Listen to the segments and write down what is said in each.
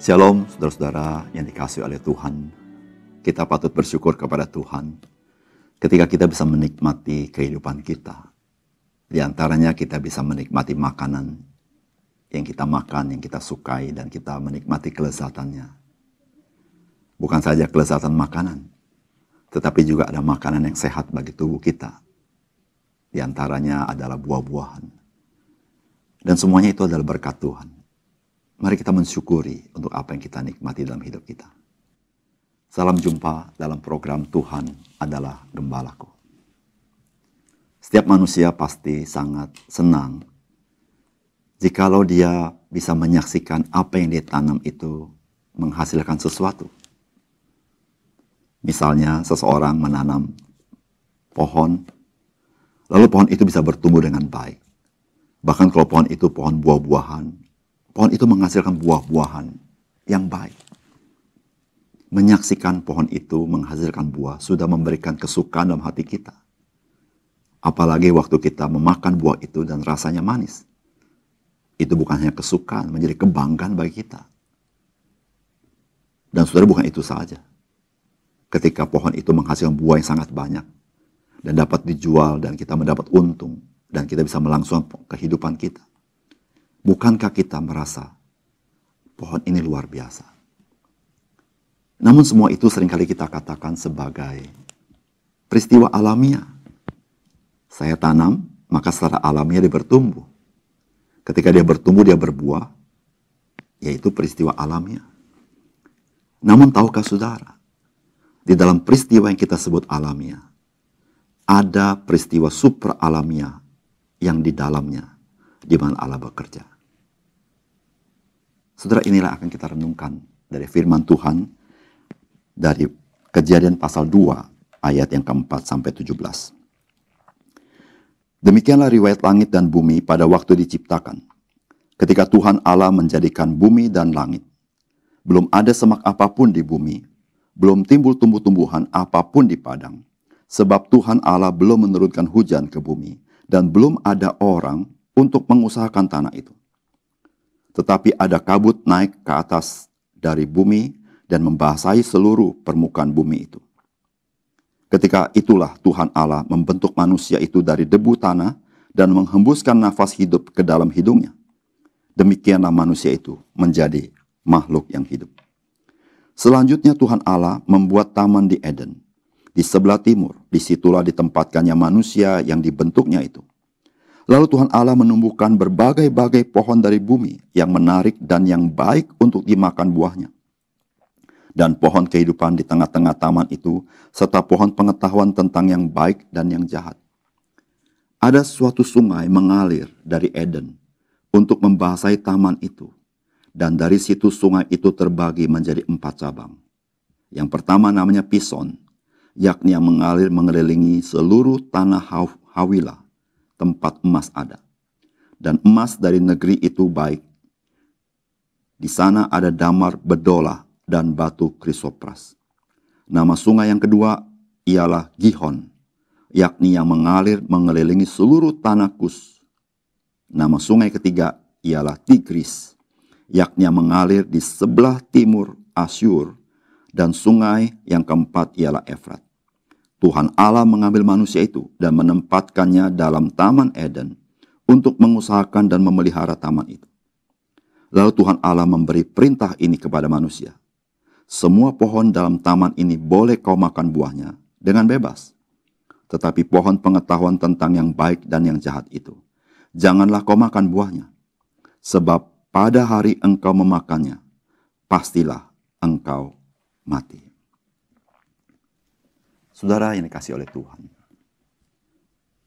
Shalom saudara-saudara yang dikasih oleh Tuhan. Kita patut bersyukur kepada Tuhan ketika kita bisa menikmati kehidupan kita. Di antaranya kita bisa menikmati makanan yang kita makan, yang kita sukai, dan kita menikmati kelezatannya. Bukan saja kelezatan makanan, tetapi juga ada makanan yang sehat bagi tubuh kita. Di antaranya adalah buah-buahan. Dan semuanya itu adalah berkat Tuhan. Mari kita mensyukuri untuk apa yang kita nikmati dalam hidup kita. Salam jumpa dalam program Tuhan adalah Gembalaku. Setiap manusia pasti sangat senang jikalau dia bisa menyaksikan apa yang dia tanam itu menghasilkan sesuatu. Misalnya seseorang menanam pohon, lalu pohon itu bisa bertumbuh dengan baik. Bahkan kalau pohon itu pohon buah-buahan, pohon itu menghasilkan buah-buahan yang baik. Menyaksikan pohon itu menghasilkan buah sudah memberikan kesukaan dalam hati kita. Apalagi waktu kita memakan buah itu dan rasanya manis. Itu bukan hanya kesukaan, menjadi kebanggaan bagi kita. Dan saudara bukan itu saja. Ketika pohon itu menghasilkan buah yang sangat banyak dan dapat dijual dan kita mendapat untung dan kita bisa melangsungkan kehidupan kita Bukankah kita merasa pohon ini luar biasa? Namun semua itu sering kali kita katakan sebagai peristiwa alamiah. Saya tanam, maka secara alamiah dia bertumbuh. Ketika dia bertumbuh, dia berbuah, yaitu peristiwa alamiah. Namun tahukah saudara, di dalam peristiwa yang kita sebut alamiah, ada peristiwa super alamiah yang di dalamnya di mana Allah bekerja. Saudara inilah akan kita renungkan dari firman Tuhan dari kejadian pasal 2 ayat yang keempat sampai 17. Demikianlah riwayat langit dan bumi pada waktu diciptakan. Ketika Tuhan Allah menjadikan bumi dan langit. Belum ada semak apa pun di bumi, belum timbul tumbuh-tumbuhan apa pun di padang. Sebab Tuhan Allah belum menurunkan hujan ke bumi, dan belum ada orang untuk mengusahakan tanah itu. Tetapi ada kabut naik ke atas dari bumi dan membasahi seluruh permukaan bumi itu. Ketika itulah Tuhan Allah membentuk manusia itu dari debu tanah dan menghembuskan nafas hidup ke dalam hidungnya. Demikianlah manusia itu menjadi makhluk yang hidup. Selanjutnya Tuhan Allah membuat taman di Eden. Di sebelah timur, di situlah ditempatkannya manusia yang dibentuknya itu. Lalu Tuhan Allah menumbuhkan berbagai-bagai pohon dari bumi yang menarik dan yang baik untuk dimakan buahnya. Dan pohon kehidupan di tengah-tengah taman itu, serta pohon pengetahuan tentang yang baik dan yang jahat. Ada suatu sungai mengalir dari Eden untuk membasahi taman itu. Dan dari situ sungai itu terbagi menjadi empat cabang. Yang pertama namanya Pison, yakni yang mengalir mengelilingi seluruh tanah Hawilah tempat emas ada. Dan emas dari negeri itu baik. Di sana ada damar bedola dan batu krisopras. Nama sungai yang kedua ialah Gihon, yakni yang mengalir mengelilingi seluruh tanah Kus. Nama sungai ketiga ialah Tigris, yakni yang mengalir di sebelah timur Asyur, dan sungai yang keempat ialah Efrat. Tuhan Allah mengambil manusia itu dan menempatkannya dalam Taman Eden untuk mengusahakan dan memelihara taman itu. Lalu Tuhan Allah memberi perintah ini kepada manusia. Semua pohon dalam taman ini boleh kau makan buahnya dengan bebas. Tetapi pohon pengetahuan tentang yang baik dan yang jahat itu, janganlah kau makan buahnya. Sebab pada hari engkau memakannya, pastilah engkau mati. Saudara yang dikasih oleh Tuhan.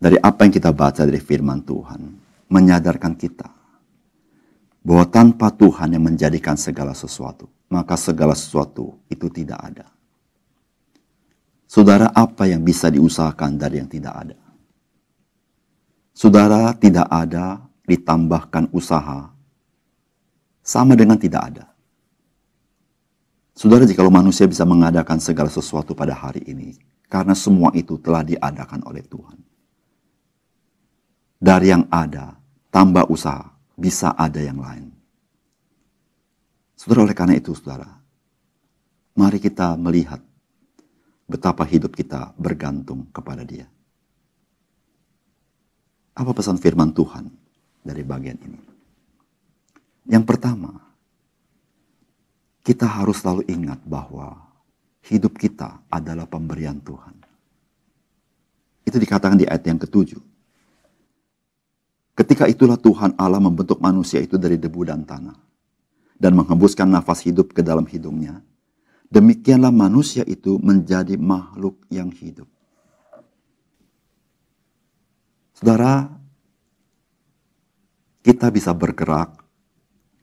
Dari apa yang kita baca dari firman Tuhan, menyadarkan kita bahwa tanpa Tuhan yang menjadikan segala sesuatu, maka segala sesuatu itu tidak ada. Saudara, apa yang bisa diusahakan dari yang tidak ada? Saudara, tidak ada ditambahkan usaha sama dengan tidak ada. Saudara, jika manusia bisa mengadakan segala sesuatu pada hari ini, karena semua itu telah diadakan oleh Tuhan. Dari yang ada, tambah usaha, bisa ada yang lain. Saudara, oleh karena itu, saudara, mari kita melihat betapa hidup kita bergantung kepada Dia. Apa pesan firman Tuhan dari bagian ini? Yang pertama, kita harus selalu ingat bahwa hidup kita adalah pemberian Tuhan. Itu dikatakan di ayat yang ketujuh. Ketika itulah Tuhan Allah membentuk manusia itu dari debu dan tanah dan menghembuskan nafas hidup ke dalam hidungnya. Demikianlah manusia itu menjadi makhluk yang hidup. Saudara, kita bisa bergerak,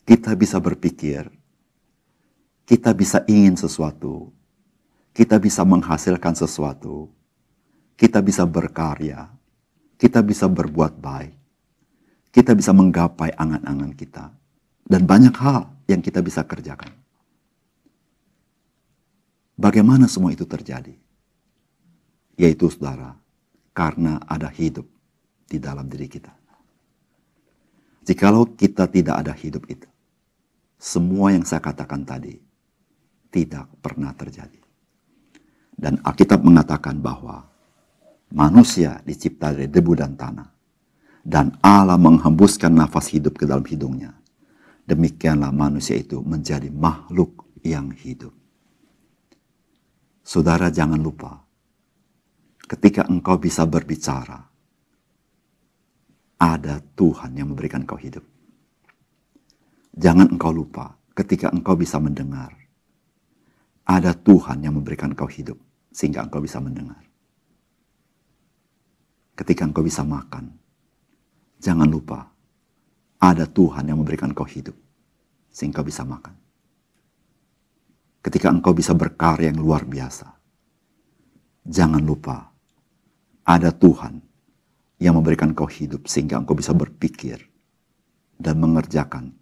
kita bisa berpikir, kita bisa ingin sesuatu, kita bisa menghasilkan sesuatu, kita bisa berkarya, kita bisa berbuat baik, kita bisa menggapai angan-angan kita, dan banyak hal yang kita bisa kerjakan. Bagaimana semua itu terjadi? Yaitu saudara, karena ada hidup di dalam diri kita. Jikalau kita tidak ada hidup itu, semua yang saya katakan tadi tidak pernah terjadi. Dan Alkitab mengatakan bahwa manusia dicipta dari debu dan tanah. Dan Allah menghembuskan nafas hidup ke dalam hidungnya. Demikianlah manusia itu menjadi makhluk yang hidup. Saudara jangan lupa, ketika engkau bisa berbicara, ada Tuhan yang memberikan kau hidup. Jangan engkau lupa, ketika engkau bisa mendengar, ada Tuhan yang memberikan kau hidup, sehingga engkau bisa mendengar ketika engkau bisa makan. Jangan lupa, ada Tuhan yang memberikan kau hidup, sehingga bisa makan. Ketika engkau bisa berkarya yang luar biasa, jangan lupa, ada Tuhan yang memberikan kau hidup, sehingga engkau bisa berpikir dan mengerjakan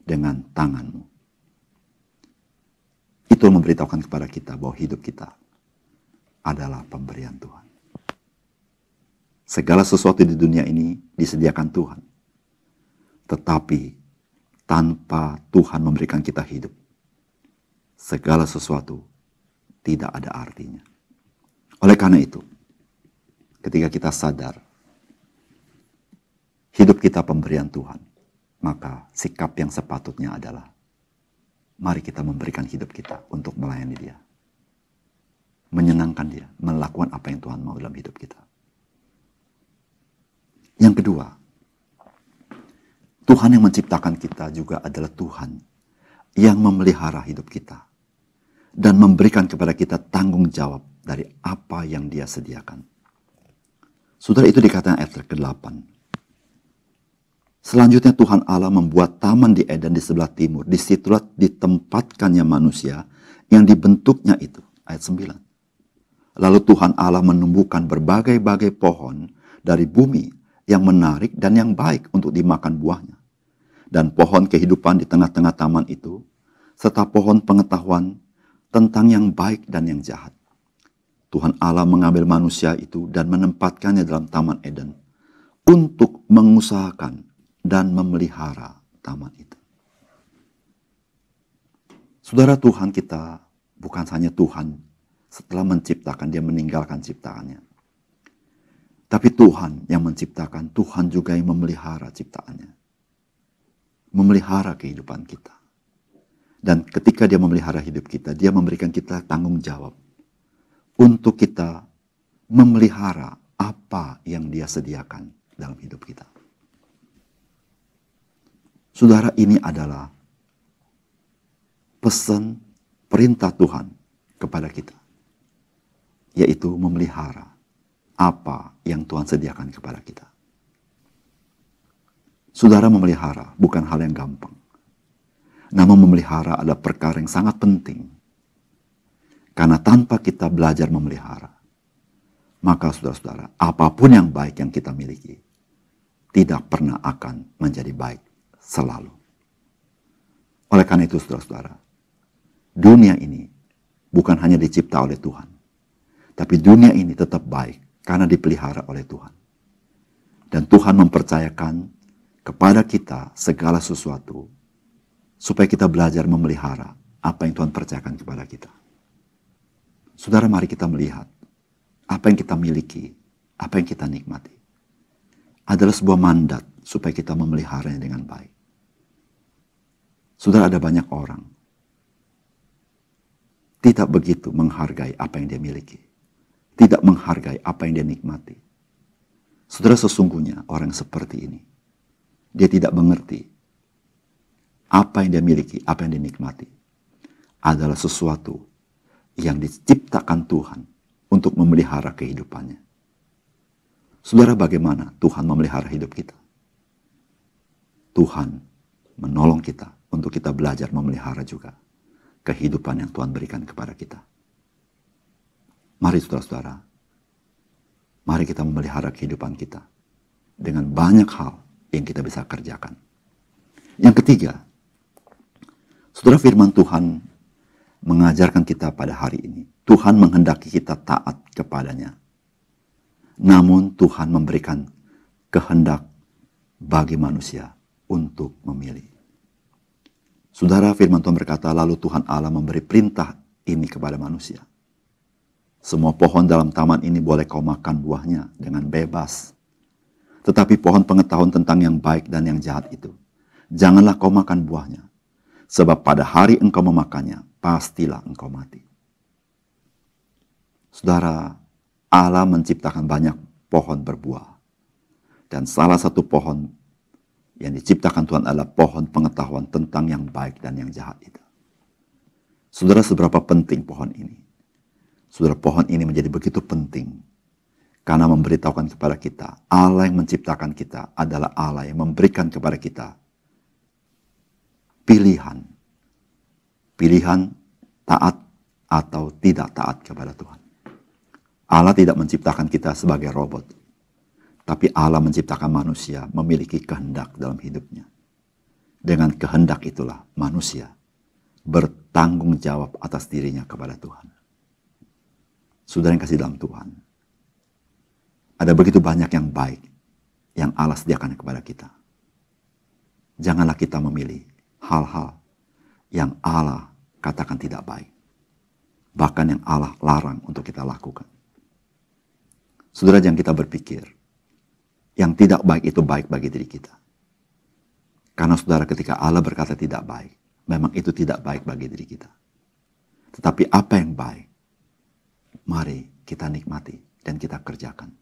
dengan tanganmu. Itu memberitahukan kepada kita bahwa hidup kita adalah pemberian Tuhan. Segala sesuatu di dunia ini disediakan Tuhan. Tetapi tanpa Tuhan memberikan kita hidup, segala sesuatu tidak ada artinya. Oleh karena itu, ketika kita sadar hidup kita pemberian Tuhan, maka sikap yang sepatutnya adalah mari kita memberikan hidup kita untuk melayani Dia. Menyenangkan Dia, melakukan apa yang Tuhan mau dalam hidup kita. Yang kedua, Tuhan yang menciptakan kita juga adalah Tuhan yang memelihara hidup kita dan memberikan kepada kita tanggung jawab dari apa yang dia sediakan. Saudara itu dikatakan ayat ke-8. Selanjutnya Tuhan Allah membuat taman di Eden di sebelah timur. Di situlah ditempatkannya manusia yang dibentuknya itu. Ayat 9. Lalu Tuhan Allah menumbuhkan berbagai-bagai pohon dari bumi yang menarik dan yang baik untuk dimakan buahnya. Dan pohon kehidupan di tengah-tengah taman itu, serta pohon pengetahuan tentang yang baik dan yang jahat. Tuhan Allah mengambil manusia itu dan menempatkannya dalam taman Eden untuk mengusahakan dan memelihara taman itu. Saudara Tuhan kita bukan hanya Tuhan setelah menciptakan dia meninggalkan ciptaannya tapi Tuhan yang menciptakan, Tuhan juga yang memelihara ciptaannya. Memelihara kehidupan kita. Dan ketika dia memelihara hidup kita, dia memberikan kita tanggung jawab untuk kita memelihara apa yang dia sediakan dalam hidup kita. Saudara, ini adalah pesan perintah Tuhan kepada kita, yaitu memelihara apa yang Tuhan sediakan kepada kita. Saudara memelihara bukan hal yang gampang. Namun memelihara adalah perkara yang sangat penting. Karena tanpa kita belajar memelihara, maka saudara-saudara, apa pun yang baik yang kita miliki, tidak pernah akan menjadi baik selalu. Oleh karena itu saudara-saudara, dunia ini bukan hanya dicipta oleh Tuhan, tapi dunia ini tetap baik karena dipelihara oleh Tuhan. Dan Tuhan mempercayakan kepada kita segala sesuatu supaya kita belajar memelihara apa yang Tuhan percayakan kepada kita. Saudara, mari kita melihat apa yang kita miliki, apa yang kita nikmati. Adalah sebuah mandat supaya kita memeliharanya dengan baik. Saudara, ada banyak orang tidak begitu menghargai apa yang dia miliki. Tidak menghargai apa yang dia nikmati. Saudara, sesungguhnya orang seperti ini, dia tidak mengerti apa yang dia miliki, apa yang dia nikmati adalah sesuatu yang diciptakan Tuhan untuk memelihara kehidupannya. Saudara, bagaimana Tuhan memelihara hidup kita? Tuhan menolong kita untuk kita belajar memelihara juga kehidupan yang Tuhan berikan kepada kita. Mari saudara-saudara, mari kita memelihara kehidupan kita dengan banyak hal yang kita bisa kerjakan. Yang ketiga, saudara firman Tuhan mengajarkan kita pada hari ini. Tuhan menghendaki kita taat kepadanya. Namun Tuhan memberikan kehendak bagi manusia untuk memilih. Saudara firman Tuhan berkata, lalu Tuhan Allah memberi perintah ini kepada manusia. Semua pohon dalam taman ini boleh kau makan buahnya dengan bebas. Tetapi pohon pengetahuan tentang yang baik dan yang jahat itu, janganlah kau makan buahnya. Sebab pada hari engkau memakannya, pastilah engkau mati. Saudara, Allah menciptakan banyak pohon berbuah. Dan salah satu pohon yang diciptakan Tuhan adalah pohon pengetahuan tentang yang baik dan yang jahat itu. Saudara, seberapa penting pohon ini? Saudara, pohon ini menjadi begitu penting karena memberitahukan kepada kita, Allah yang menciptakan kita adalah Allah yang memberikan kepada kita pilihan. Pilihan taat atau tidak taat kepada Tuhan. Allah tidak menciptakan kita sebagai robot. Tapi Allah menciptakan manusia memiliki kehendak dalam hidupnya. Dengan kehendak itulah manusia bertanggung jawab atas dirinya kepada Tuhan. Saudara yang kasih dalam Tuhan. Ada begitu banyak yang baik yang Allah sediakan kepada kita. Janganlah kita memilih hal-hal yang Allah katakan tidak baik. Bahkan yang Allah larang untuk kita lakukan. Saudara jangan kita berpikir, yang tidak baik itu baik bagi diri kita. Karena saudara ketika Allah berkata tidak baik, memang itu tidak baik bagi diri kita. Tetapi apa yang baik, mari kita nikmati dan kita kerjakan.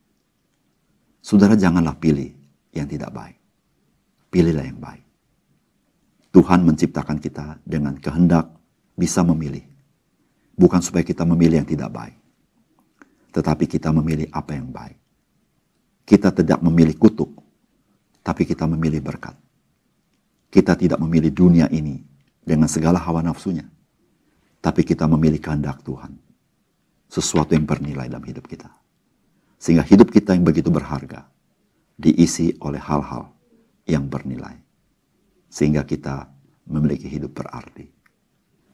Saudara janganlah pilih yang tidak baik. Pilihlah yang baik. Tuhan menciptakan kita dengan kehendak bisa memilih. Bukan supaya kita memilih yang tidak baik. Tetapi kita memilih apa yang baik. Kita tidak memilih kutuk, tapi kita memilih berkat. Kita tidak memilih dunia ini dengan segala hawa nafsunya. Tapi kita memilih kehendak Tuhan. Sesuatu yang bernilai dalam hidup kita. Sehingga hidup kita yang begitu berharga diisi oleh hal-hal yang bernilai sehingga kita memiliki hidup berarti.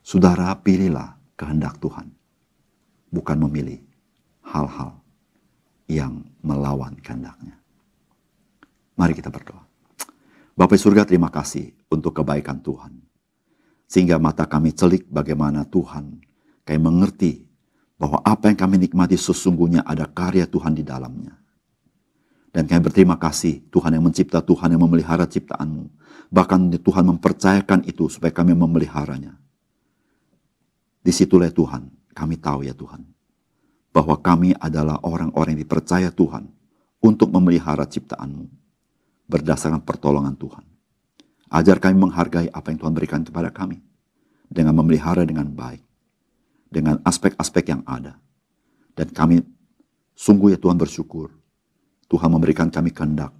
Saudara, pilihlah kehendak Tuhan, bukan memilih hal-hal yang melawan kehendaknya. Mari kita berdoa. Bapak surga terima kasih untuk kebaikan Tuhan. Sehingga mata kami celik bagaimana Tuhan kami mengerti bahwa apa yang kami nikmati sesungguhnya ada karya Tuhan di dalamnya. Dan kami berterima kasih Tuhan yang mencipta, Tuhan yang memelihara ciptaanmu. Bahkan Tuhan mempercayakan itu supaya kami memeliharanya. Di situlah Tuhan, kami tahu ya Tuhan. Bahwa kami adalah orang-orang yang dipercaya Tuhan untuk memelihara ciptaanmu. Berdasarkan pertolongan Tuhan. Ajar kami menghargai apa yang Tuhan berikan kepada kami. Dengan memelihara dengan baik. Dengan aspek-aspek yang ada. Dan kami sungguh ya Tuhan bersyukur Tuhan memberikan kami kehendak.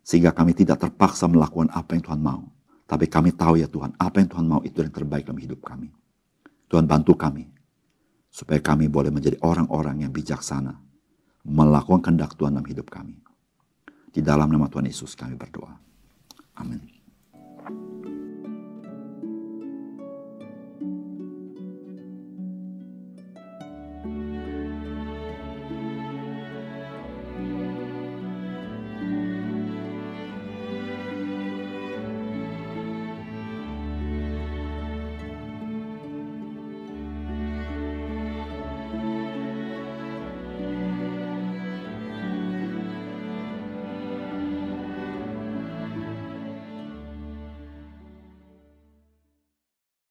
Sehingga kami tidak terpaksa melakukan apa yang Tuhan mau. Tapi kami tahu ya Tuhan, apa yang Tuhan mau itu yang terbaik dalam hidup kami. Tuhan bantu kami. Supaya kami boleh menjadi orang-orang yang bijaksana. Melakukan kehendak Tuhan dalam hidup kami. Di dalam nama Tuhan Yesus kami berdoa. Amin.